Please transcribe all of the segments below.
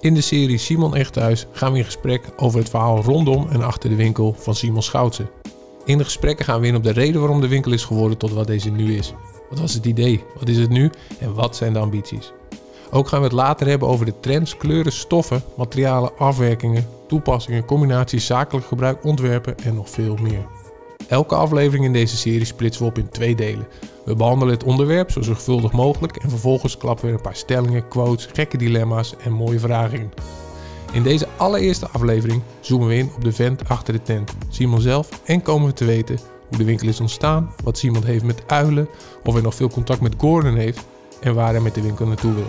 In de serie Simon Echt Thuis gaan we in gesprek over het verhaal rondom en achter de winkel van Simon Schoutsen. In de gesprekken gaan we in op de reden waarom de winkel is geworden tot wat deze nu is. Wat was het idee? Wat is het nu? En wat zijn de ambities? Ook gaan we het later hebben over de trends, kleuren, stoffen, materialen, afwerkingen, toepassingen, combinaties, zakelijk gebruik, ontwerpen en nog veel meer. Elke aflevering in deze serie splitsen we op in twee delen. We behandelen het onderwerp zo zorgvuldig mogelijk en vervolgens klappen we er een paar stellingen, quotes, gekke dilemma's en mooie vragen in. In deze allereerste aflevering zoomen we in op de vent achter de tent, Simon zelf, en komen we te weten hoe de winkel is ontstaan, wat Simon heeft met uilen, of hij nog veel contact met Gordon heeft en waar hij met de winkel naartoe wil.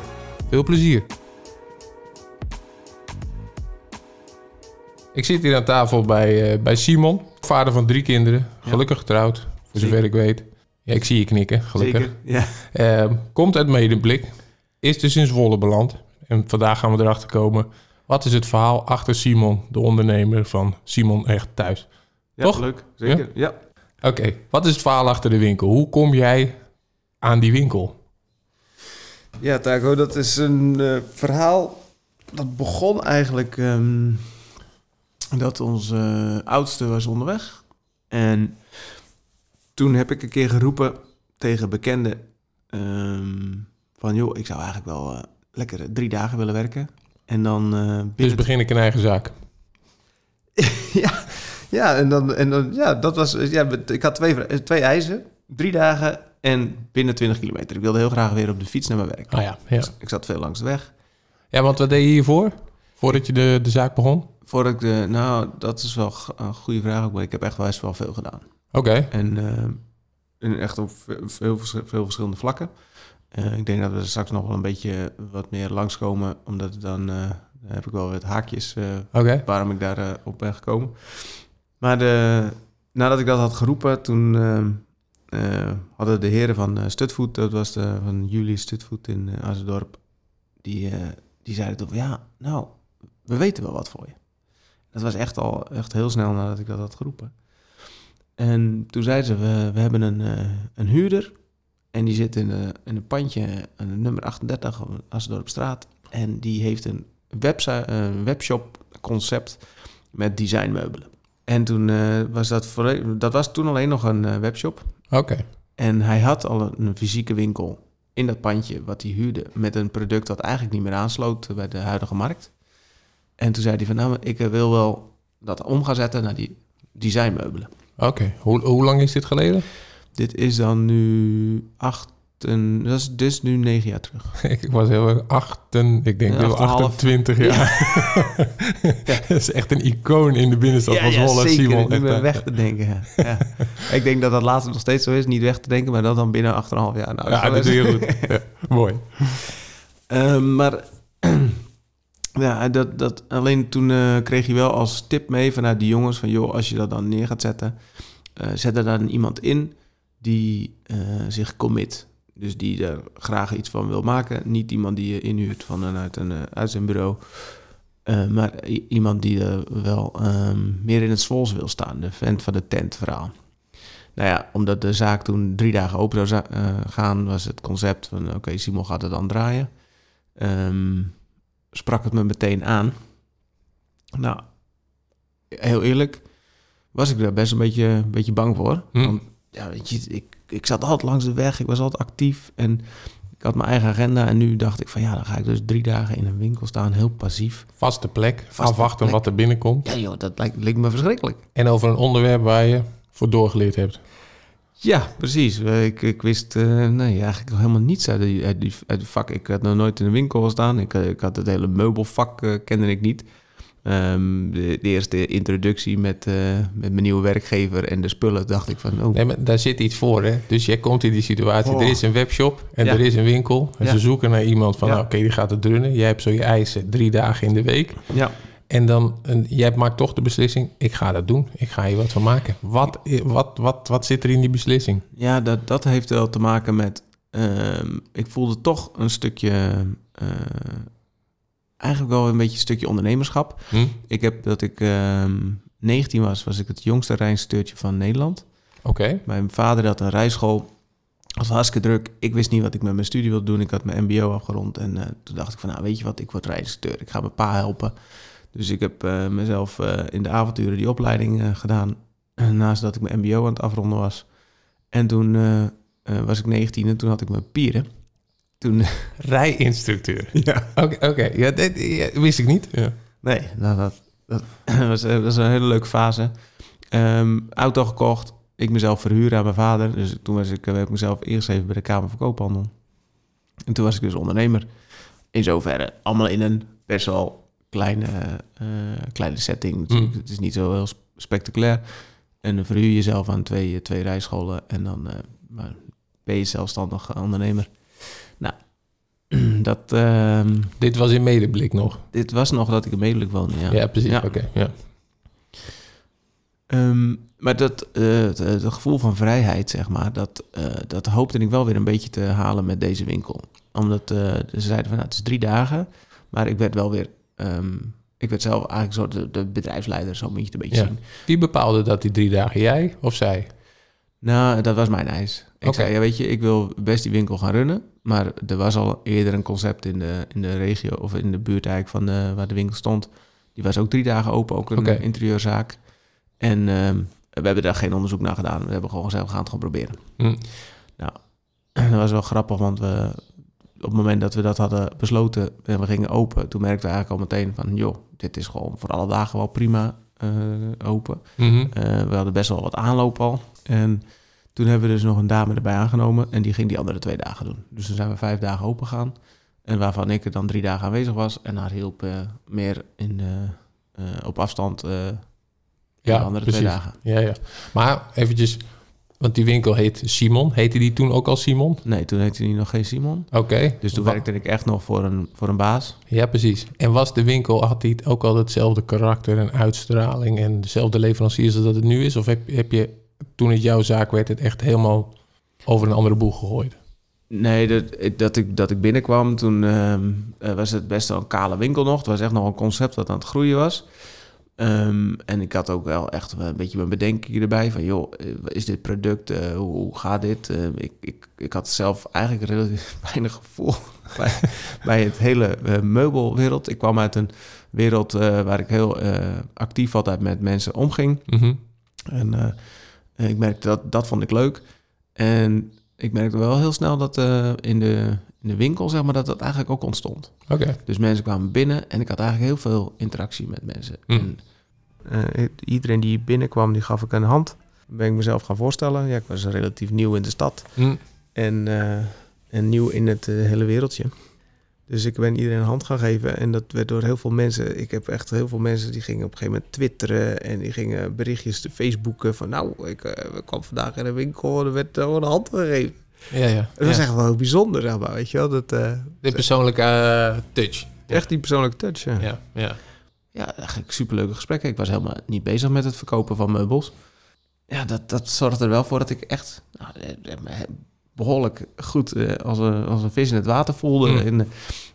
Veel plezier! Ik zit hier aan tafel bij, uh, bij Simon, vader van drie kinderen, gelukkig getrouwd, voor zover ik weet. Ja, ik zie je knikken, gelukkig. Zeker, ja. Uh, komt uit Medemblik, is dus in Zwolle beland. En vandaag gaan we erachter komen, wat is het verhaal achter Simon, de ondernemer van Simon Echt Thuis? Ja, Toch? leuk. Zeker, ja. Oké, wat is het verhaal achter de winkel? Hoe kom jij aan die winkel? Ja, Taco, dat is een eh, verhaal dat begon eigenlijk ehm, dat onze eh, oudste was onderweg. En toen heb ik een keer geroepen tegen bekenden ehm, van... joh, ik zou eigenlijk wel eh, lekker drie dagen willen werken. En dan eh, Dus begin ik een eigen zaak. ja, ja, en dan, en dan, ja, dat was, ja, ik had twee, vra- twee eisen, drie dagen en binnen 20 kilometer. Ik wilde heel graag weer op de fiets naar mijn werk. Ah ja, ja. Ik zat veel langs de weg. Ja, want wat deed je hiervoor? Voordat je de, de zaak begon? Voordat ik de, nou, dat is wel een goede vraag ook, maar ik heb echt wel best wel veel gedaan. Oké, En eh, echt op ve- veel, veel verschillende vlakken. Eh, ik denk dat we er straks nog wel een beetje wat meer langskomen, omdat het dan, eh, dan heb ik wel wat haakjes oké. waarom ik daar op ben gekomen. Maar de, nadat ik dat had geroepen, toen ehm, eh, hadden de heren van Stutvoet, dat was de, van Julie Stutvoet in uh, Azendorp, die, die zeiden toen van, ja, nou, we weten wel wat voor je. Dat was echt al echt heel snel nadat ik dat had geroepen. En toen zeiden ze, we, we hebben een, eh, een huurder en die zit in, een in een pandje, aan nummer 38 op Azendorpstraat. En die heeft een, website, een webshop concept met designmeubelen. En toen eh, was dat, dat was toen alleen nog een eh, webshop. Oké. En hij had al een, een fysieke winkel in dat pandje wat hij huurde met een product dat eigenlijk niet meer aansloot bij de huidige markt. En toen zei hij van nou, ik eh, wil wel dat om gaan zetten naar die designmeubelen. Oké. Hoe, hoe lang is dit geleden? Dit is dan nu acht, en, dat is dus nu negen jaar terug. ik was heel erg achten, ik denk Ja, wel acht en een half. 28 jaar. dat is echt een icoon in de binnenstad van Zwolle, zeker. Simon. Niet Echt, meer eh, weg te denken. Ja. Ja. ik denk dat dat later nog steeds zo is. Niet weg te denken, maar dat dan binnen 8,5 jaar. Nou, Ja, dat is het. goed. Ja, mooi. Ehm, maar ja, dat, dat, alleen toen eh, kreeg je wel als tip mee vanuit die jongens van... joh, als je dat dan neer gaat zetten, eh, zet er dan iemand in die eh, zich commit. Dus die er graag iets van wil maken. Niet iemand die je inhuurt vanuit een uitzendbureau. Maar iemand die er wel ehm, meer in het Zwols wil staan. De vent van de tent verhaal. Nou ja, omdat de zaak toen drie dagen open zou gaan... was het concept van oké, Simon gaat het dan draaien. Ehm, sprak het me meteen aan. Nou, heel eerlijk, was ik daar best een beetje, een beetje bang voor. Hm. Want ja, weet je, ik, ik zat altijd langs de weg, ik was altijd actief en ik had mijn eigen agenda. En nu dacht ik van ja, dan ga ik dus drie dagen in een winkel staan, heel passief. Vaste plek, Vaste afwachten plek. wat er binnenkomt. Ja joh, dat lijkt, lijkt me verschrikkelijk. En over een onderwerp waar je voor doorgeleerd hebt. Ja, precies. Eh, Ik, ik wist eh, nee, eigenlijk helemaal niets uit die, uit, die, uit het vak. Ik had nog nooit in een winkel gestaan. Ik, eh, ik had het hele meubelvak eh, kende ik niet. Ehm, de, de eerste introductie met, met mijn nieuwe werkgever en de spullen dacht ik van... Oh, Nee, maar daar zit iets voor, hè? Dus jij komt in die situatie. Oh. Er is een webshop en Ja. er is een winkel. En Ja. ze zoeken naar iemand van, Ja. nou, oké, die gaat het drunnen. Jij hebt zo je eisen drie dagen in de week. ja. En dan, en jij maakt toch de beslissing, ik ga dat doen. Ik ga hier wat van maken. Wat, wat, wat, wat zit er in die beslissing? Ja, dat, dat heeft wel te maken met... ehm, ik voelde toch een stukje... eh, eigenlijk wel een beetje een stukje ondernemerschap. Hm? Ik heb dat ik ehm 19 was, was ik het jongste rijnsteurtje van Nederland. Oké. Mijn vader had een rijschool was hartstikke druk. Ik wist niet wat ik met mijn studie wilde doen. Ik had mijn mbo afgerond. En eh, toen dacht ik van, nou weet je wat, ik word rijinstructeur. Ik ga mijn pa helpen. Dus ik heb eh, mezelf eh, in de avonturen die opleiding eh, gedaan. naast dat ik mijn mbo aan het afronden was. En toen was ik 19 en toen had ik mijn pieren. Toen, Rijinstructeur. ja. Oké, oké. Ja, dit ja, wist ik niet. Ja. Nee, nou, dat, dat, was, dat was een hele leuke fase. Ehm, auto gekocht. Ik mezelf verhuren aan mijn vader. Dus toen was ik, heb ik mezelf ingeschreven bij de Kamer van Koophandel. En toen was ik dus ondernemer. In zoverre allemaal in een best wel kleine, eh, kleine setting. natuurlijk. Mm. Het is niet zo heel sp- spectaculair. En dan verhuur je jezelf aan twee, twee rijscholen. En dan eh, maar ben je zelfstandig ondernemer. Nou, dat, ehm, Dit was in medeblik nog. dit was nog dat ik in Medelijk woonde. Ja. Ja, precies. Ja. Oké, ja. Ehm, maar dat, eh, het, gevoel van vrijheid, zeg maar, dat, dat hoopte ik wel weer een beetje te halen met deze winkel. Omdat ze zeiden van, nou, het is drie dagen. Maar ik werd wel weer, ehm, ik werd zelf eigenlijk zo de, de bedrijfsleider, zo moet je het een beetje Ja. zien. Wie bepaalde dat die drie dagen? Jij of zij? Nou, dat was mijn eis. Ik Oké. zei, ja, weet je, ik wil best die winkel gaan runnen. Maar er was al eerder een concept in de, in de regio, of in de buurt eigenlijk van de, waar de winkel stond. Die was ook drie dagen open, ook een interieurzaak. En ehm, we hebben daar geen onderzoek naar gedaan. We hebben gewoon gezegd, we gaan het gewoon proberen. Hm. Dat was wel grappig, want we, op het moment dat we dat hadden besloten en we gingen open, toen merkten we eigenlijk al meteen van, joh, dit is gewoon voor alle dagen wel prima eh, open. Mhm. Eh, we hadden best wel wat aanloop al. En toen hebben we dus nog een dame erbij aangenomen en die ging die andere twee dagen doen. Dus toen zijn we vijf dagen open gegaan. En waarvan ik er dan drie dagen aanwezig was en haar hielp eh, meer in, op afstand Ja, de andere precies. twee dagen. Ja, ja. Maar eventjes, want die winkel heet Simon. Heette die toen ook al Simon? Nee, toen heette hij nog geen Simon. Oké. Dus toen werkte ik echt nog voor een, voor een baas. Ja, precies. En was de winkel, had die ook al hetzelfde karakter en uitstraling en dezelfde leveranciers als dat het nu is? Of heb, heb je, toen het jouw zaak werd, het echt helemaal over een andere boeg gegooid? Nee, dat, dat, ik, dat ik binnenkwam, toen ehm, eh, was het best wel een kale winkel nog. Het was echt nog een concept dat aan het groeien was. Ehm, en ik had ook wel echt een beetje mijn bedenkingen erbij. Van joh, eh, is dit product, eh, hoe, hoe gaat dit? Eh, ik, ik, ik had zelf eigenlijk relatief weinig gevoel bij, bij het hele eh, meubelwereld. Ik kwam uit een wereld waar ik heel actief altijd met mensen omging. Mhm. En ik merkte dat, dat vond ik leuk. En ik merkte wel heel snel dat in, de, in de winkel, zeg maar, dat dat eigenlijk ook ontstond. Oké. Dus mensen kwamen binnen en ik had eigenlijk heel veel interactie met mensen. Mm. En, eh, iedereen die binnenkwam, die gaf ik een hand. Dan ben ik mezelf gaan voorstellen. Ja, ik was relatief nieuw in de stad Hm. en, eh, en nieuw in het eh, hele wereldje. Dus ik ben iedereen een hand gaan geven en dat werd door heel veel mensen. Ik heb echt heel veel mensen die gingen op een gegeven moment twitteren en die gingen berichtjes te Facebooken van nou, ik kwam vandaag in de winkel en er werd gewoon een hand gegeven. Ja, ja. Was ja. echt wel bijzonder, zeg maar, weet je wel. Dat, De persoonlijke touch. echt die persoonlijke touch, ja. Ja, ja. Ja, eigenlijk superleuke gesprekken. Ik was helemaal niet bezig met het verkopen van meubels. Ja, dat, dat zorgde er wel voor dat ik echt nou, eh, eh, behoorlijk goed eh, als, een, als een vis in het water voelde. Mm. En,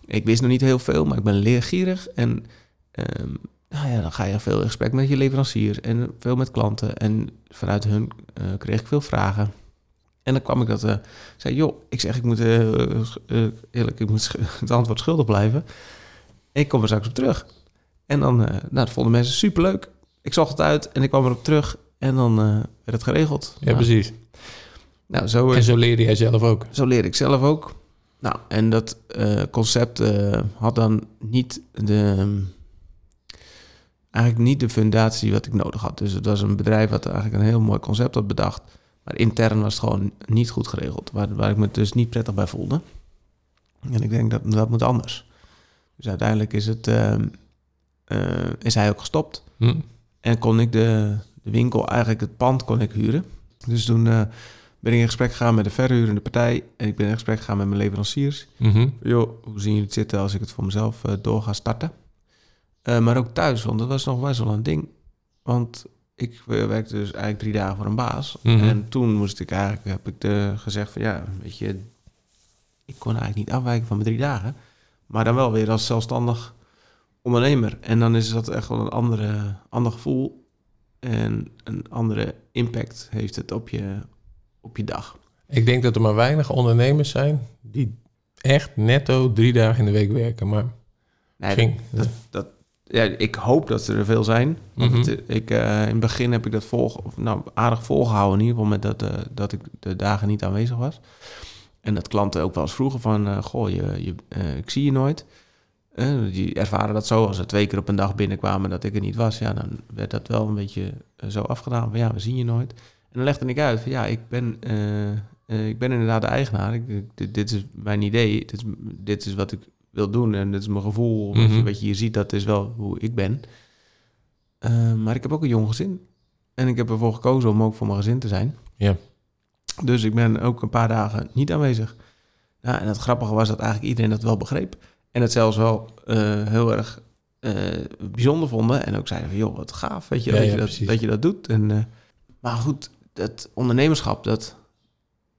ik wist nog niet heel veel, maar ik ben leergierig. En ehm, nou ja, dan ga je veel in gesprek met je leverancier en veel met klanten. En vanuit hun kreeg ik veel vragen. En dan kwam ik dat, eh zei, joh, ik zeg, ik moet eerlijk, ik moet het antwoord schuldig blijven. Ik kom er straks op terug. En dan, eh, nou, dat vonden mensen superleuk. Ik zocht het uit en ik kwam erop terug. En dan eh, werd het geregeld. ja nou, precies. nou, zo, En zo leerde jij zelf ook. zo leer ik zelf ook. Nou, en dat eh, concept eh, had dan niet de... Eigenlijk niet de fundatie wat ik nodig had. Dus het was een bedrijf wat eigenlijk een heel mooi concept had bedacht. Maar intern was het gewoon niet goed geregeld. Waar, waar ik me dus niet prettig bij voelde. En ik denk dat dat moet anders. Dus uiteindelijk is, het, ehm, eh, is hij ook gestopt. Hm. En kon ik de, de winkel, eigenlijk het pand, kon ik huren. Dus toen eh, ben ik in gesprek gegaan met de verhurende partij. En ik ben in gesprek gegaan met mijn leveranciers. Mhm. Joh, hoe zien jullie het zitten als ik het voor mezelf eh, door ga starten? Eh, maar ook thuis, want dat was nog best wel een ding. Want ik eh, werkte dus eigenlijk drie dagen voor een baas. Mhm. En toen moest ik eigenlijk, heb ik de, gezegd van ja, weet je, ik kon eigenlijk niet afwijken van mijn drie dagen. Maar dan wel weer als zelfstandig ondernemer. En dan is dat echt wel een andere, ander gevoel. En een andere impact heeft het op je, op je dag. Ik denk dat er maar weinig ondernemers zijn die echt netto drie dagen in de week werken. Maar Nee, ging, dat, dat, ja, ik hoop dat er veel zijn. Want Mhm. het- ik, eh, in het begin heb ik dat volg, of, nou, aardig volgehouden. In ieder geval met dat, eh, dat ik de dagen niet aanwezig was. En dat klanten ook wel eens vroegen van... eh, goh, je, je, ik zie je nooit. Die ervaren dat zo. Als ze twee keer op een dag binnenkwamen dat ik er niet was... ja, dan werd dat wel een beetje eh, zo afgedaan. Van ja, we zien je nooit. En dan legde ik uit van ja, ik ben... eh, eh, ik ben inderdaad de eigenaar. Ik, dit, dit is mijn idee. Dit is, dit is wat ik wil doen. En dit is mijn gevoel. Wat, je, Mhm. wat je hier ziet, dat is wel hoe ik ben. Maar ik heb ook een jong gezin. En ik heb ervoor gekozen om ook voor mijn gezin te zijn. Ja. Dus ik ben ook een paar dagen niet aanwezig. Nou, en het grappige was dat eigenlijk iedereen dat wel begreep. En het zelfs wel eh, heel erg eh, bijzonder vonden. En ook zeiden van, joh, wat gaaf, weet je, Ja, dat, ja, je dat, dat je dat doet. En, eh, maar goed, het ondernemerschap, dat,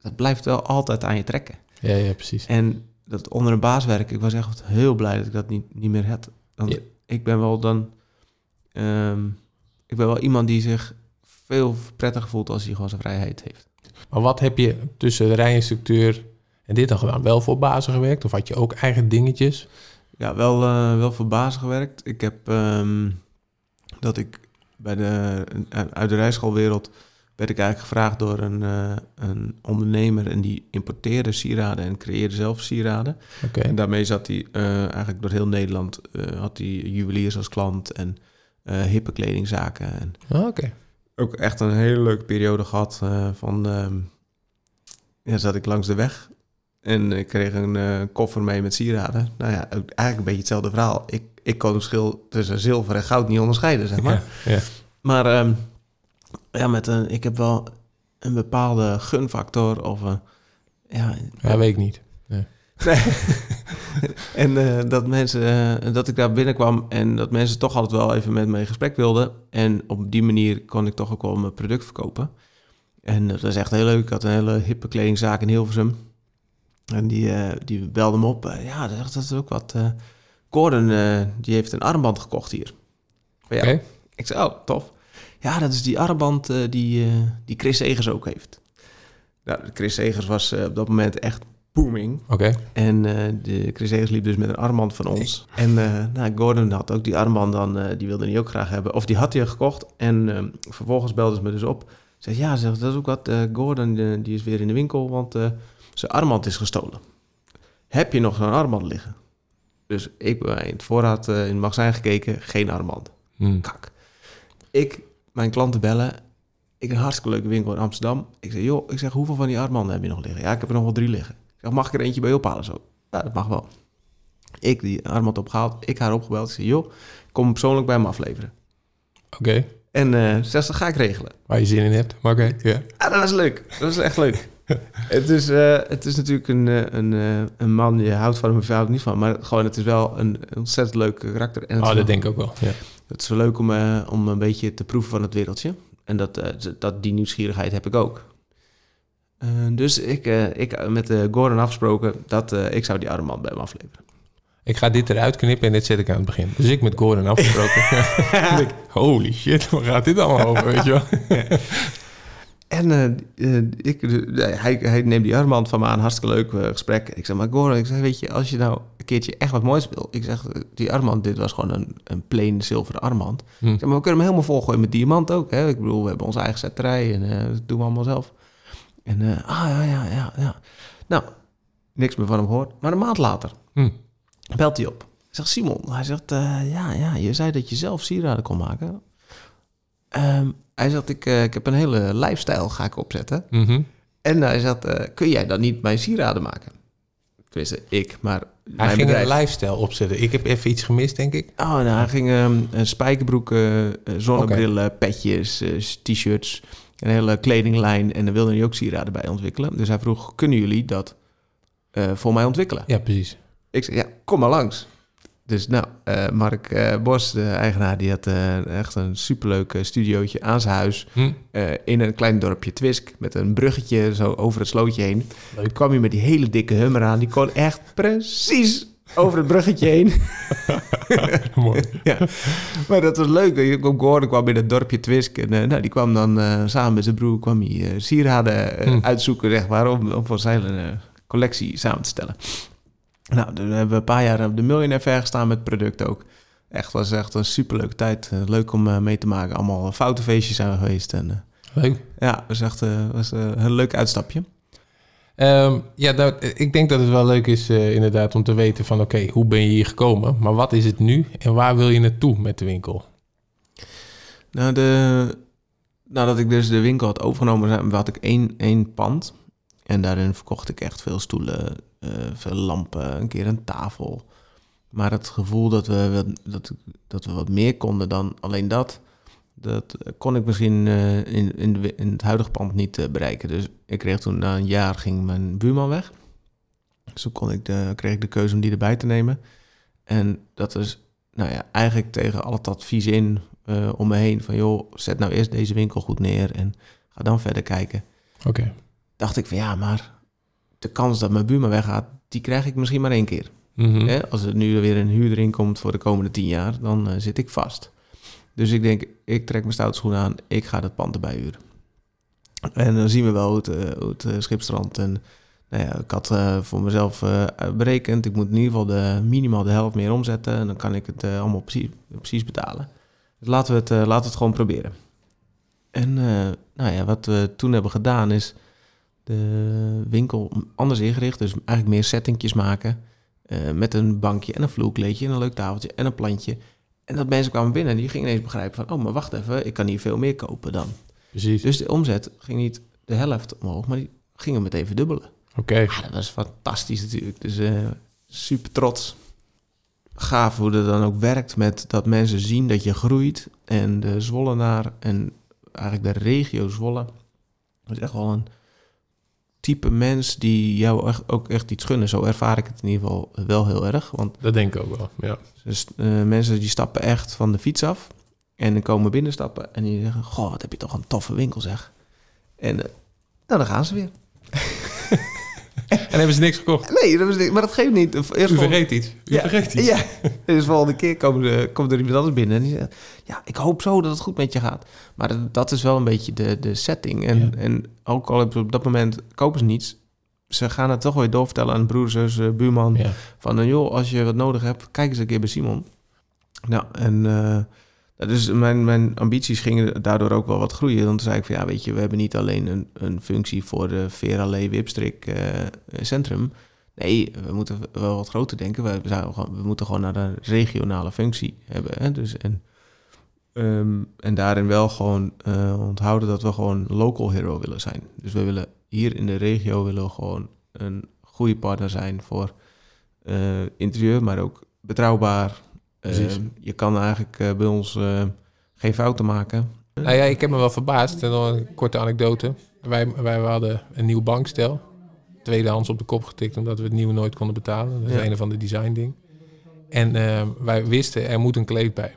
dat blijft wel altijd aan je trekken. ja, ja, precies. En dat onder een baas werken, ik was echt heel blij dat ik dat niet, niet meer had. Want Ja. ik ben wel dan... ehm, ik ben wel iemand die zich veel prettiger voelt als hij gewoon zijn vrijheid heeft. Maar wat heb je tussen de rijinstructeur en dit dan gedaan? Wel voor bazen gewerkt? Of had je ook eigen dingetjes? Ja, wel, eh, wel voor bazen gewerkt. Ik heb ehm, dat ik bij de, uit de rijschoolwereld werd ik eigenlijk gevraagd door een, eh, een ondernemer en die importeerde sieraden en creëerde zelf sieraden. Oké. En daarmee zat hij eh, eigenlijk door heel Nederland, eh, had hij juweliers als klant en eh hippe kledingzaken. En Ah, Oké. ook echt een hele leuke periode gehad eh, van, ehm, ja, zat ik langs de weg en ik kreeg een eh, koffer mee met sieraden. Nou ja, eigenlijk een beetje hetzelfde verhaal. Ik, ik kon het verschil tussen zilver en goud niet onderscheiden, zeg maar. Ja, ja. Maar ehm, ja, met een, ik heb wel een bepaalde gunfactor of een, ja, ja, weet ik niet. Nee. en eh, dat mensen, eh, dat ik daar binnenkwam en dat mensen toch altijd wel even met me in gesprek wilden. En op die manier kon ik toch ook wel mijn product verkopen. En dat is echt heel leuk. Ik had een hele hippe kledingzaak in Hilversum. En die, eh, die belde me op. eh, ja, dat is, dat is ook wat. eh Gordon, die heeft een armband gekocht hier. Oké. Ik zei, oh, tof. Ja, dat is die armband die, die Chris Segers ook heeft. Nou, Chris Segers was op dat moment echt booming. Oké. En de Chris Segers liep dus met een armband van ons. En nou, Gordon had ook die armband dan, die wilde hij ook graag hebben. Of die had hij gekocht. En vervolgens belde ze me dus op. Zei, ja, zeg, dat is ook wat. Gordon, die is weer in de winkel, want zijn armband is gestolen. Heb je nog zo'n armband liggen? Dus ik ben in het voorraad eh, in het magazijn gekeken, geen armband. Hm. Kak. Ik, mijn klanten bellen. Ik een hartstikke leuke winkel in Amsterdam. Ik zeg, joh, ik zeg, hoeveel van die armbanden heb je nog liggen? Ja, ik heb er nog wel drie liggen. Ik zeg, mag ik er eentje bij je ophalen zo? Ja, dat mag wel. Ik die armband opgehaald, ik haar opgebeld. Ik zeg, joh, kom persoonlijk bij me afleveren. Oké. En eh zegt ze, dat ga ik regelen. Waar je zin in hebt. Maar oké. Ja. Ah, dat was leuk. Dat was echt leuk. het, is, eh, het is natuurlijk een, eh, een, eh, een man, je houdt van hem of je houdt niet van. Maar gewoon, het is wel een ontzettend leuk karakter. En Oh, dat wel- denk ik ook wel. Ja. Het is wel leuk om, om een beetje te proeven van het wereldje. En dat, dat, die nieuwsgierigheid heb ik ook. Dus ik, ik met Gordon afgesproken dat ik zou die armband bij hem afleveren. Ik ga dit eruit knippen en dit zet ik aan het begin. Dus ik met Gordon afgesproken. Ik Holy shit, waar gaat dit allemaal over, weet je wel? En eh, eh, ik, hij, hij neemt die armband van me aan, hartstikke leuk eh, gesprek. Ik zeg, maar Gordon, ik zeg, weet je, als je nou een keertje echt wat moois wil. Ik zeg, die armband, dit was gewoon een, een plain zilveren armband. Hm. Ik zeg, maar we kunnen hem helemaal volgooien met diamant ook. Hè? Ik bedoel, we hebben onze eigen zetterij en dat doen we allemaal zelf. En, ah ja, ja, ja, ja. Nou, niks meer van hem gehoord. Maar een maand later Hm. belt hij op. Ik zeg, Simon, hij zegt, ja, ja, je zei dat je zelf sieraden kon maken. Ehm, hij zegt, ik, eh, ik heb een hele lifestyle ga ik opzetten. Mhm. En hij zegt, eh, kun jij dan niet mijn sieraden maken? Tenminste, ik, maar Hij mijn ging bedrijf. een lifestyle opzetten. Ik heb even iets gemist, denk ik. Oh, nou, hij ging ehm, eh, spijkerbroeken, eh, zonnebrillen, petjes, t-shirts, een hele kledinglijn. En daar wilde hij ook sieraden bij ontwikkelen. Dus hij vroeg, kunnen jullie dat voor mij ontwikkelen? Ja, precies. Ik zei, ja, kom maar langs. Dus nou, eh, Mark eh, Bos, de eigenaar, die had eh, echt een superleuk studiootje aan zijn huis. Hm. in een klein dorpje Twisk, met een bruggetje zo over het slootje heen. Leuk. kwam hij met die hele dikke hummer aan. Die kon echt precies over het bruggetje heen. Mooi. ja. Maar dat was leuk. Ik Gordon kwam in het dorpje Twisk. En nou, die kwam dan samen met zijn broer kwam hij, sieraden Hm. uitzoeken, zeg maar, om, om voor zijn collectie samen te stellen. Nou, toen hebben we een paar jaar op de Millionaire Fair gestaan met product ook. Echt, was echt een superleuke tijd. Eh, leuk om eh, mee te maken. Allemaal foutenfeestjes zijn we geweest. En eh, Leuk. ja, was echt was, een leuk uitstapje. Ehm, ja, dat, ik denk dat het wel leuk is inderdaad om te weten van... oké, hoe ben je hier gekomen? Maar wat is het nu en waar wil je naartoe met de winkel? Nou, de, nadat ik dus de winkel had overgenomen, had ik één, één pand. En daarin verkocht ik echt veel stoelen, veel lampen, een keer een tafel. Maar het gevoel dat we, wat- dat, dat we wat meer konden dan alleen dat, dat kon ik misschien eh, in, in, de, in het huidige pand niet eh, bereiken. Dus ik kreeg toen na een jaar ging mijn buurman weg. Dus toen kon ik de, kreeg ik de keuze om die erbij te nemen. En dat is nou ja, eigenlijk tegen al het advies in eh, om me heen. Van joh, zet nou eerst deze winkel goed neer en ga dan verder kijken. Oké. Dacht ik van ja, maar de kans dat mijn buurman weggaat, die krijg ik misschien maar één keer. Mhm. Als er nu weer een huurder in komt voor de komende tien jaar, dan eh, zit ik vast. Dus ik denk, ik trek mijn stoute schoenen aan, ik ga dat pand erbij huren. En dan zien we wel hoe het, eh, hoe het eh, schipstrand. En nou ja, ik had voor mezelf berekend, ik moet in ieder geval de, minimaal de helft meer omzetten. En dan kan ik het allemaal precies, precies betalen. Dus laten we het, laten we het gewoon proberen. En nou ja, wat we toen hebben gedaan is de winkel anders ingericht. Dus eigenlijk meer settingjes maken. eh, met een bankje en een vloerkleedje en een leuk tafeltje en een plantje. En dat mensen kwamen binnen en die gingen ineens begrijpen van... oh, maar wacht even, ik kan hier veel meer kopen dan. Precies. Dus de omzet ging niet de helft omhoog, maar die gingen meteen verdubbelen. Oké. Dat was fantastisch natuurlijk. Dus eh, super trots. Gaaf hoe dat dan ook werkt met dat mensen zien dat je groeit. En de Zwollenaar en eigenlijk de regio Zwolle... dat is echt wel een type mens die jou echt, ook echt iets gunnen. Zo ervaar ik het in ieder geval wel heel erg. Want Dat denk ik ook wel, ja. dus, eh, mensen die stappen echt van de fiets af en dan komen binnenstappen en die zeggen: Goh, wat heb je toch een toffe winkel, zeg. En eh, nou, dan gaan ze weer. En hebben ze niks gekocht? Nee, dat maar dat geeft niet. Eerst U vergeet iets. U Ja, vergeet iets. Ja, dus de volgende keer komen er, komt er iemand anders binnen en die zegt: Ja, ik hoop zo dat het goed met je gaat. Maar dat, dat is wel een beetje de, de setting. En, Ja. en ook al hebben ze op dat moment kopen ze niets, ze gaan het toch weer doorvertellen aan broer, zus, buurman. Ja. Van, joh, als je wat nodig hebt, kijk eens een keer bij Simon. Nou, en eh, dus mijn, mijn ambities gingen daardoor ook wel wat groeien. Dan zei ik van, ja, weet je, we hebben niet alleen een, een functie voor de Verallee Wipstrik eh, Centrum. Nee, we moeten wel wat groter denken. We, we moeten gewoon naar een regionale functie hebben. Hè? Dus, en, ehm, en daarin wel gewoon eh, onthouden dat we gewoon local hero willen zijn. Dus we willen hier in de regio willen gewoon een goede partner zijn voor eh, interieur, maar ook betrouwbaar. Precies. Eh, je kan eigenlijk eh, bij ons eh, geen fouten maken. Nou ja, ik heb me wel verbaasd. En dan een korte anekdote. Wij, wij hadden een nieuw bankstel. Tweedehands op de kop getikt, omdat we het nieuwe nooit konden betalen. Dat is Ja. een van de design ding. En eh, wij wisten, er moet een kleed bij.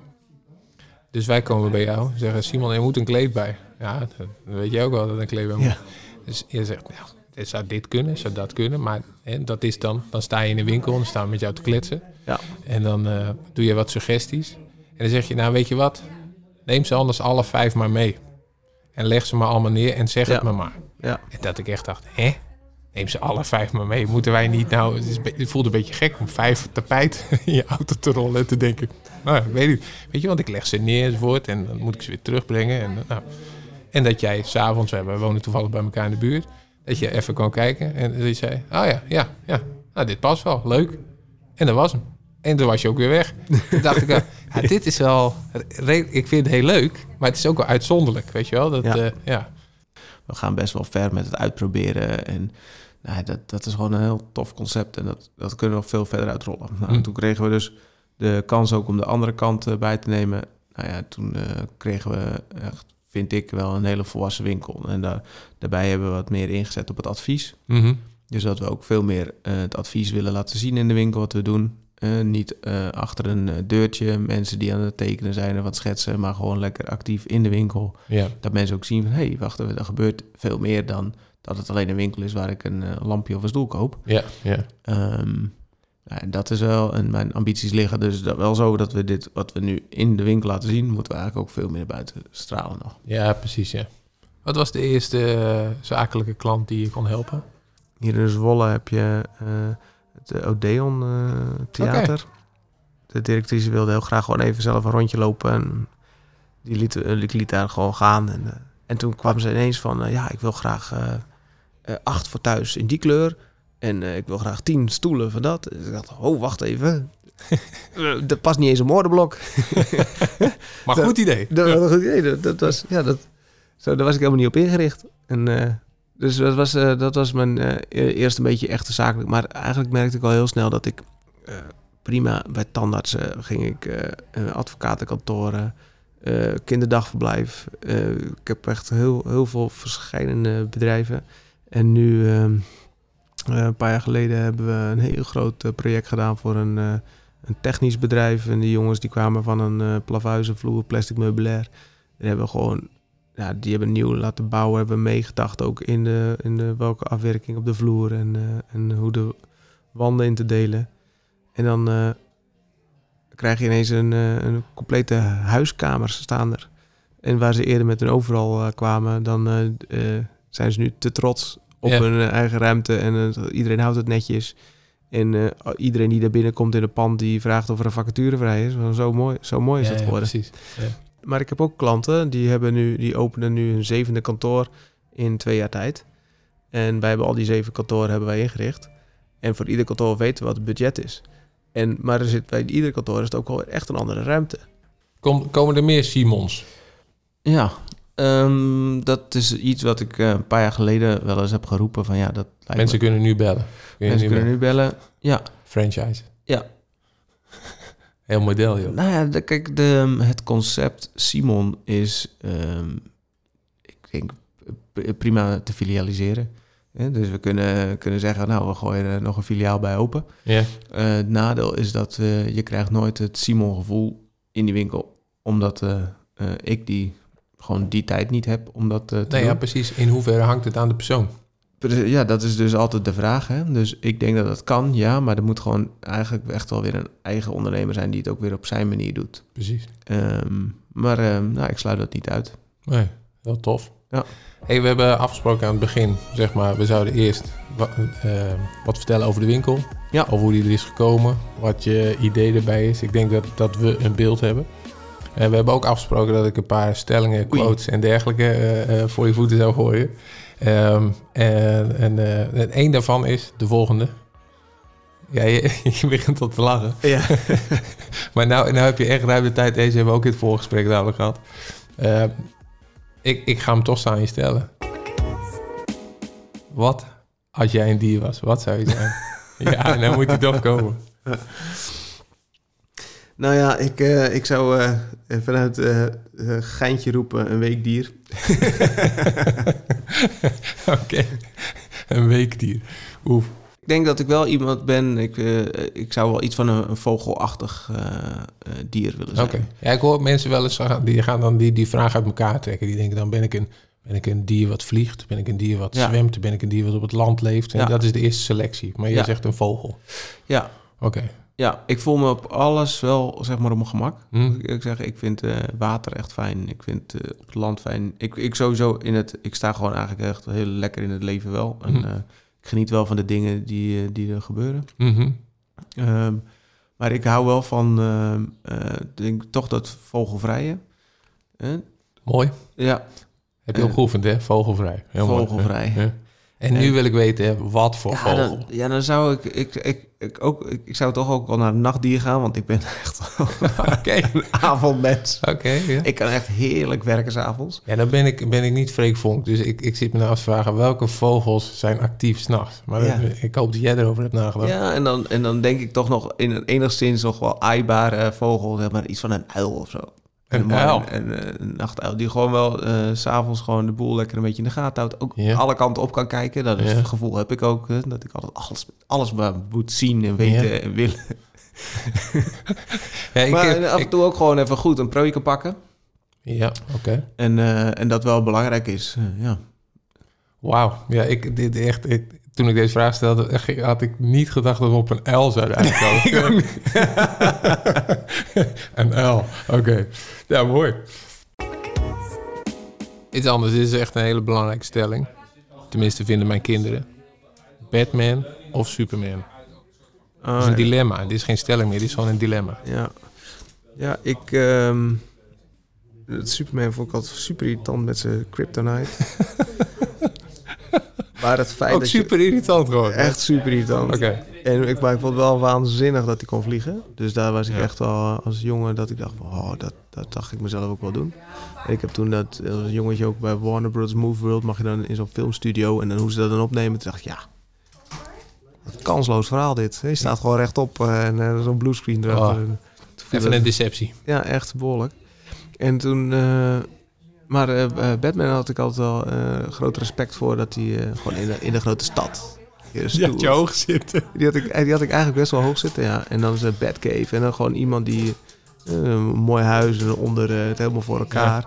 Dus wij komen bij jou en zeggen, Simon, er moet een kleed bij. Ja, dat weet je ook wel dat een kleed bij moet. Ja. Dus je zegt, nou, dit zou dit kunnen, zou dat kunnen. Maar hè, dat is dan, dan sta je in de winkel en dan staan we met jou te kletsen. Ja. En dan eh, doe je wat suggesties. En dan zeg je, nou weet je wat, neem ze anders alle vijf maar mee. En leg ze maar allemaal neer en zeg Ja. het me maar. Ja. En dat ik echt dacht, hè? Neem ze alle vijf maar mee. Moeten wij niet nou... Het, is, het voelt een beetje gek om vijf tapijt in je auto te rollen en te denken... Nou, ik weet niet. Weet je, want ik leg ze neer enzovoort en dan moet ik ze weer terugbrengen. En, nou, en dat jij s'avonds, we wonen toevallig bij elkaar in de buurt... Dat je even kon kijken en dat je zei... Oh ja, ja, ja. Nou, dit past wel. Leuk. En dat was hem. En toen was je ook weer weg. Toen dacht ik, ja, dit is wel... Ik vind het heel leuk, maar het is ook wel uitzonderlijk, weet je wel? Dat, Ja. ja. ja. we gaan best wel ver met het uitproberen. En nou, dat, dat is gewoon een heel tof concept. En dat, dat kunnen we nog veel verder uitrollen. Nou, Hm. Toen kregen we dus de kans ook om de andere kant eh, bij te nemen. Nou ja, toen eh, kregen we echt, vind ik, wel een hele volwassen winkel. En daar, daarbij hebben we wat meer ingezet op het advies. Mhm. Dus dat we ook veel meer eh, het advies willen laten zien in de winkel wat we doen. Eh, niet eh, achter een eh, deurtje mensen die aan het tekenen zijn en wat schetsen, maar gewoon lekker actief in de winkel. ja. Dat mensen ook zien van, hé, hey, wacht even, er gebeurt veel meer dan dat het alleen een winkel is waar ik een lampje of een stoel koop. Ja, ja. Ehm, Ja, en dat is wel, en mijn ambities liggen dus dat wel zo dat we dit, wat we nu in de winkel laten zien, moeten we eigenlijk ook veel meer buiten stralen nog. Ja, precies, ja. Wat was de eerste zakelijke klant die je kon helpen? Hier in Zwolle heb je eh, het Odeon eh, Theater. De directrice wilde heel graag gewoon even zelf een rondje lopen. En die liet, eh, ik liet daar gewoon gaan. En, eh, en toen kwam ze ineens van, eh, ja, ik wil graag eh, eh, acht voor thuis in die kleur. En eh, ik wil graag tien stoelen van dat. Dus ik dacht, oh, wacht even. Eh, dat past niet eens een woordenblok. Maar goed idee. Dat. Dat, dat was, ja, dat, zo, daar was ik helemaal niet op ingericht. En, eh, dus dat was, eh, dat was mijn e- eerste beetje echte zakelijk. Maar eigenlijk merkte ik al heel snel dat ik eh, prima bij tandartsen ging ik, advocatenkantoren, kinderdagverblijf. Ik heb echt heel, heel veel verschillende bedrijven. En nu, ehm, eh, een paar jaar geleden, hebben we een heel groot project gedaan voor een, een technisch bedrijf. En die jongens die kwamen van een uh, plavuizenvloer, plastic meubilair. Die hebben gewoon, ja, die hebben nieuw laten bouwen, hebben meegedacht ook in, de, in de, welke afwerking op de vloer en, eh, en hoe de wanden in te delen. En dan eh, krijg je ineens een, eh, een complete huiskamer staan er. En waar ze eerder met hun overal kwamen, dan zijn ze nu te trots op Ja. hun eigen ruimte. En iedereen houdt het netjes. En iedereen die daar binnenkomt in een pand, die vraagt of er een vacature vrij is. Zo mooi, zo mooi is Ja, het ja, geworden. precies. Maar ik heb ook klanten die, hebben nu, die openen nu hun zevende kantoor in twee jaar tijd. En wij hebben al die zeven kantoren hebben wij ingericht. En voor ieder kantoor weten we wat het budget is. En, maar er zit bij ieder kantoor is het ook wel echt een andere ruimte. Kom, komen er meer Simons? Ja, ehm, dat is iets wat ik eh, een paar jaar geleden wel eens heb geroepen. Van ja, dat lijkt Mensen me- kunnen nu bellen. Kun mensen nu kunnen bellen. nu bellen. Ja, Franchise. Ja. Heel model, joh. Nou ja, de- kijk, de, het concept Simon is, ehm, ik denk, prima te filialiseren. Dus we kunnen, kunnen zeggen, nou, we gooien er nog een filiaal bij open. Ja. Eh, het nadeel is dat eh, je krijgt nooit het Simon-gevoel in die winkel. Omdat eh, ik die, gewoon die tijd niet heb om dat eh, te Nee, doen. ja, precies. In hoeverre hangt het aan de persoon? Ja, dat is dus altijd de vraag. Hè? Dus ik denk dat dat kan, ja. Maar er moet gewoon eigenlijk echt wel weer een eigen ondernemer zijn... die het ook weer op zijn manier doet. Precies. Ehm, maar ehm, nou, ik sluit dat niet uit. Nee, heel tof. Ja. Hey, we hebben afgesproken aan het begin, zeg maar, we zouden eerst wa- eh, wat vertellen over de winkel. Ja. Over hoe die er is gekomen, wat je idee erbij is. Ik denk dat, dat we een beeld hebben. En we hebben ook afgesproken dat ik een paar stellingen, Oei. quotes en dergelijke eh, eh, voor je voeten zou gooien. Ehm, en en, eh, en één daarvan is de volgende. Ja, je, je begint al te lachen. Ja. Maar nou, nou heb je echt ruim de tijd. Deze hebben we ook in het voorgesprek dadelijk gehad. Eh, ik, ik ga hem toch aan je stellen. Wat als jij een dier was? Wat zou je zijn? ja, nou moet hij toch komen. Nou ja, ik, eh, ik zou eh, vanuit eh eh, geintje roepen een weekdier. Oké, een weekdier. Oef. Ik denk dat ik wel iemand ben... Ik, eh, ik zou wel iets van een, een vogelachtig eh, eh, dier willen Oké. zijn. Ja, ik hoor mensen wel eens gaan- die gaan dan die, die vraag uit elkaar trekken. Die denken dan ben ik een, ben ik een dier wat vliegt? Ben ik een dier wat Ja. zwemt? Ben ik een dier wat op het land leeft? En Ja. dat is de eerste selectie. Maar jij Ja. zegt een vogel. Ja, Oké. Ja, ik voel me op alles wel zeg maar op mijn gemak. Hm. Ik zeg, ik vind eh, water echt fijn. Ik vind eh, op het land fijn. Ik, ik sowieso in het... Ik sta gewoon eigenlijk echt heel lekker in het leven wel. En Hm. eh, ik geniet wel van de dingen die, die er gebeuren. Mhm. Ehm, maar ik hou wel van, ehm, eh, denk toch dat vogelvrije. Mooi. Ja, Heb je ook geoefend, hè? Vogelvrij. Heel mooi. vogelvrij. En nu wil ik weten, wat voor Ja vogel? dan, ja, dan zou ik, ik, ik, ik, ook, ik, zou toch ook wel naar een nachtdier gaan, want ik ben echt Oké, een avondmens. oké. ja. Ik kan echt heerlijk werken s'avonds. Ja, dan ben ik, ben ik niet Freek Vonk. Dus ik, ik zit me nou af te vragen, welke vogels zijn actief s'nachts? Maar Ja. dat- ik hoop dat jij erover hebt nagedacht. Ja, en dan, en dan denk ik toch nog in enigszins nog wel aaibare vogel, zeg maar iets van een uil of zo. Een mooi- uil? Een, een nachtuil die gewoon wel eh, s s'avonds gewoon de boel lekker een beetje in de gaten houdt. Ook Ja. alle kanten op kan kijken. Dat is Ja. het gevoel heb ik ook. hè, dat ik altijd alles, alles maar moet zien en weten Ja. en willen. Ja, ik maar af en ik- toe ook gewoon even goed een prooi kan pakken. ja oké. En, eh, en dat wel belangrijk is. eh, ja. Wauw. Ja, ik, dit echt, ik, toen ik deze vraag stelde, had ik niet gedacht dat we op een L zouden uitkomen. een L, oké. Ja, mooi. Iets anders, dit is echt een hele belangrijke stelling. Tenminste, vinden mijn kinderen. Batman of Superman? Oh, Dat is een ja. dilemma. Dit is geen stelling meer, dit is gewoon een dilemma. Ja, ja ik... ehm, het Superman vond ik altijd super irritant met zijn kryptonite. maar het feit Ook dat super irritant gewoon. Echt super irritant. Oké. En ik, maar ik vond het wel waanzinnig dat hij kon vliegen. Dus daar was ik Ja. echt wel als jongen dat ik dacht... van, Oh, dat, dat dacht ik mezelf ook wel doen. En ik heb toen dat als jongetje ook bij Warner Bros. Movie World... mag je dan in zo'n filmstudio en dan hoe ze dat dan opnemen. Toen dacht ik, ja... Wat kansloos verhaal dit. Je staat gewoon rechtop eh, en eh, zo'n bluescreen erachter. Oh. Even dat- een deceptie. ja, echt behoorlijk. En toen... eh, maar eh, eh, Batman had ik altijd wel eh, groot respect voor... dat hij gewoon in de, in de grote stad... hier stoer- hoog zitten. die had, ik, die had ik eigenlijk best wel hoog zitten, ja. En dan is een Batcave. En dan gewoon iemand die... een mooi huis en onder het helemaal voor elkaar.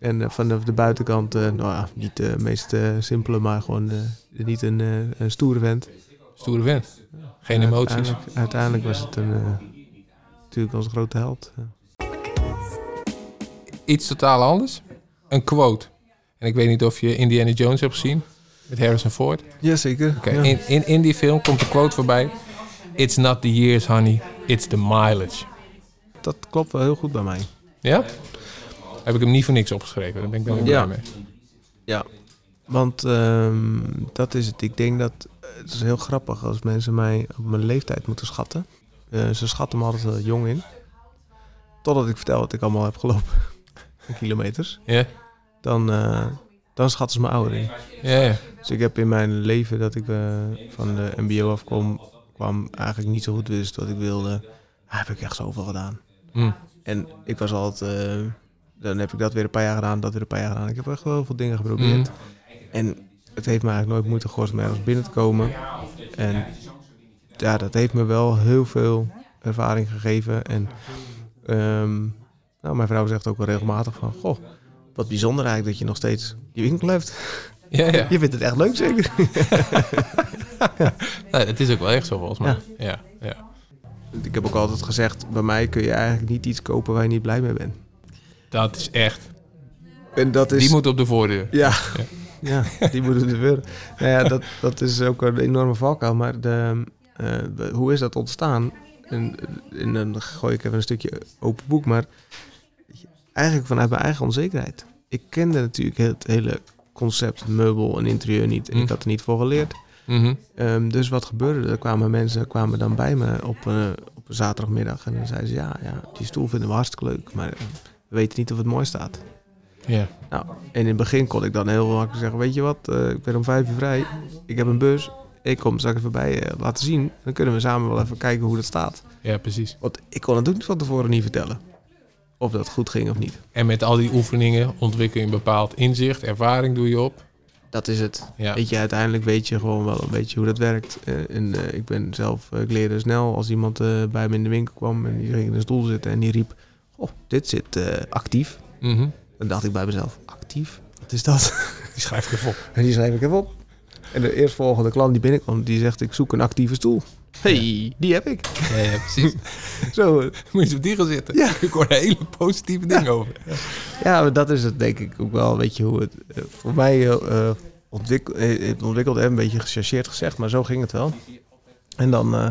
En eh, van de, buitenkant, nou ja, niet de meest simpele, maar gewoon niet een, een stoere vent. Stoere vent. Geen En emoties. Uiteindelijk, uiteindelijk was het een, natuurlijk onze grote held. Iets totaal anders. Een quote. En ik weet niet of je Indiana Jones hebt gezien. Met Harrison Ford. Jazeker. Oké, in, in, in die film komt de quote voorbij. It's not the years, honey. It's the mileage. Dat klopt wel heel goed bij mij. Ja? Heb ik hem niet voor niks opgeschreven. Daar ben ik dan Ja. blij mee. Ja, want ehm, dat is het. Ik denk dat het is heel grappig als mensen mij op mijn leeftijd moeten schatten. Eh, ze schatten me altijd wel jong in. Totdat ik vertel wat ik allemaal heb gelopen. Kilometers. Ja? Dan, eh, dan schatten ze me ouder in. Ja, ja. Dus ik heb in mijn leven dat ik eh, van de mbo afkwam, kwam eigenlijk niet zo goed wist wat ik wilde. Ah, heb ik echt zoveel gedaan. Hm. En ik was altijd, eh, dan heb ik dat weer een paar jaar gedaan, dat weer een paar jaar gedaan. Ik heb echt wel veel dingen geprobeerd. Mhm. En het heeft me eigenlijk nooit moeite gekost om ergens binnen te komen. En ja, dat heeft me wel heel veel ervaring gegeven. En ehm, nou, mijn vrouw zegt ook wel regelmatig van... Goh, wat bijzonder eigenlijk dat je nog steeds die winkel hebt. Ja, ja. Je vindt het echt leuk zeker? Nee, het is ook wel echt zo volgens mij. Ja, ja. Ik heb ook altijd gezegd, bij mij kun je eigenlijk niet iets kopen waar je niet blij mee bent. Dat is echt. En dat is... Die moet op de voordeur. Ja, ja. die moeten er weer. Nou ja, dat, dat is ook een enorme valkuil. Maar de, eh, hoe is dat ontstaan? En, en dan gooi ik even een stukje open boek. Maar eigenlijk vanuit mijn eigen onzekerheid. Ik kende natuurlijk het hele concept meubel en interieur niet. En ik Mm. had er niet voor geleerd. Mhm. Ehm, dus wat gebeurde? Er kwamen mensen kwamen dan bij me op, eh, op een zaterdagmiddag. En dan zeiden ze, ja, ja, die stoel vinden we hartstikke leuk. Maar we weten niet of het mooi staat. Ja. Nou, en in het begin kon ik dan heel makkelijk zeggen: Weet je wat, eh, ik ben om vijf uur vrij. Ik heb een bus. Ik kom straks even bij je laten zien. Dan kunnen we samen wel even kijken hoe dat staat. ja, precies. Want ik kon het ook van tevoren niet vertellen. Of dat goed ging of niet. En met al die oefeningen ontwikkel je een bepaald inzicht, ervaring doe je op. Dat is het. Ja. Weet je, uiteindelijk weet je gewoon wel een beetje hoe dat werkt. Eh, en eh, ik ben zelf, eh, ik leerde snel als iemand bij me in de winkel kwam en die ging in een stoel zitten en die riep: Oh, dit zit actief. Mhm. Dan dacht ik bij mezelf: Actief? Wat is dat? Die schrijf ik even op. En die schreef ik even op. En de eerstvolgende klant die binnenkwam, die zegt: Ik zoek een actieve stoel. Hey, die heb ik. Ja, ja precies. Zo, eh, Moet je eens op die gaan zitten. Ja. Ik hoor hele positieve dingen over. ja, maar dat is het denk ik ook wel. Weet je hoe het eh, voor mij eh, ontwikkel, eh, het ontwikkeld, eh, een beetje gechargeerd gezegd, maar zo ging het wel. En dan, eh,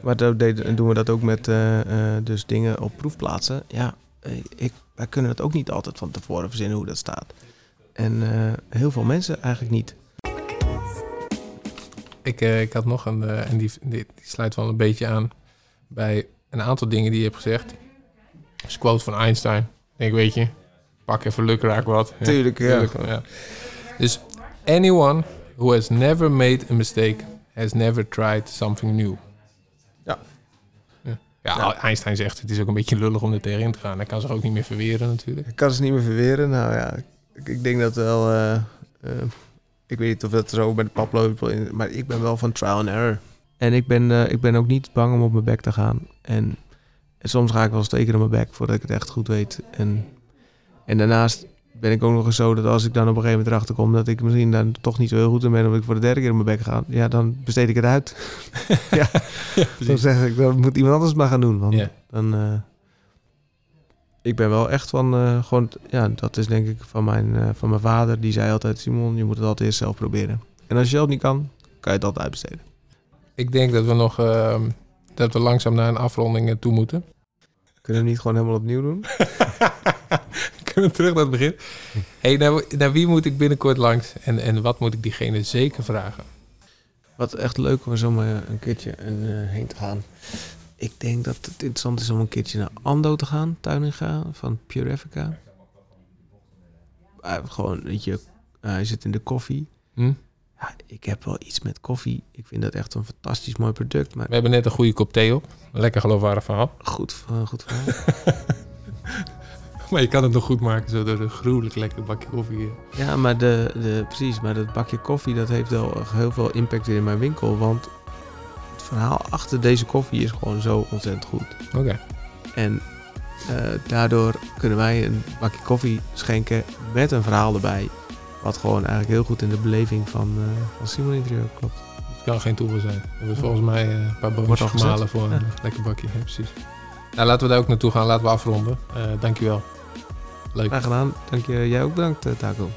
maar deden- doen we dat ook met eh, eh, dus dingen op proefplaatsen. Ja, eh, ik, wij kunnen het ook niet altijd van tevoren verzinnen hoe dat staat. En eh, heel veel mensen eigenlijk niet. Ik, eh, ik had nog een, eh, en die, die, die sluit wel een beetje aan bij een aantal dingen die je hebt gezegd. Dat is een quote van Einstein. Ik weet je, pak even lukraak wat. Ja, Tuurlijk, ja. tuurlijk, ja. Dus, anyone who has never made a mistake has never tried something new. Ja. Ja, ja, Ja. Einstein zegt, het is ook een beetje lullig om er tegenin te gaan. Hij kan zich ook niet meer verweren natuurlijk. Ik kan ze niet meer verweren. Nou ja, ik, ik denk dat wel. eh, ik weet niet of dat zo bij de pap loopt, maar ik ben wel van trial and error. En ik ben, eh, ik ben ook niet bang om op mijn bek te gaan. En, en soms ga ik wel eens twee keer op mijn bek voordat ik het echt goed weet. En, en daarnaast ben ik ook nog eens zo dat als ik dan op een gegeven moment erachter kom dat ik misschien dan toch niet zo heel goed in ben, omdat ik voor de derde keer in mijn bek ga, ja, dan besteed ik het uit. ja, dan zeg ik, dan moet iemand anders maar gaan doen. Want Ja. dan, eh, ik ben wel echt van, eh, gewoon, ja, dat is denk ik van mijn, eh, van mijn vader. Die zei altijd, Simon, je moet het altijd eerst zelf proberen. En als je zelf niet kan, kan je het altijd uitbesteden. Ik denk dat we nog ehm, dat we langzaam naar een afronding eh, toe moeten. Kunnen we niet gewoon helemaal opnieuw doen? Kunnen we terug naar het begin? Hey, naar, naar wie moet ik binnenkort langs en, en wat moet ik diegene zeker vragen? Wat echt leuk was om een keertje een, heen te gaan. Ik denk dat het interessant is om een keertje naar Ando te gaan, Tuininga, van Purifica. Uh, gewoon, weet je, eh, hij zit in de koffie. Hm? Ja, ik heb wel iets met koffie. Ik vind dat echt een fantastisch mooi product. Maar We hebben net een goede kop thee op. Lekker geloofwaardig verhaal. goed, eh, goed verhaal. Maar je kan het nog goed maken zo door een gruwelijk lekker bakje koffie. ja, maar de, de, precies, maar dat bakje koffie, dat heeft wel heel veel impact in mijn winkel. Want verhaal achter deze koffie is gewoon zo ontzettend goed. Oké. En eh, daardoor kunnen wij een bakje koffie schenken met een verhaal erbij. Wat gewoon eigenlijk heel goed in de beleving van, eh, van Simon Interieur klopt. Het kan geen toeval zijn. We hebben volgens mij eh, een paar boontjes gemalen voor een lekker bakje. Ja, precies. Nou, laten we daar ook naartoe gaan. Laten we afronden. Dankjewel. Leuk. Graag gedaan. Dank je. Jij ook bedankt, Taco.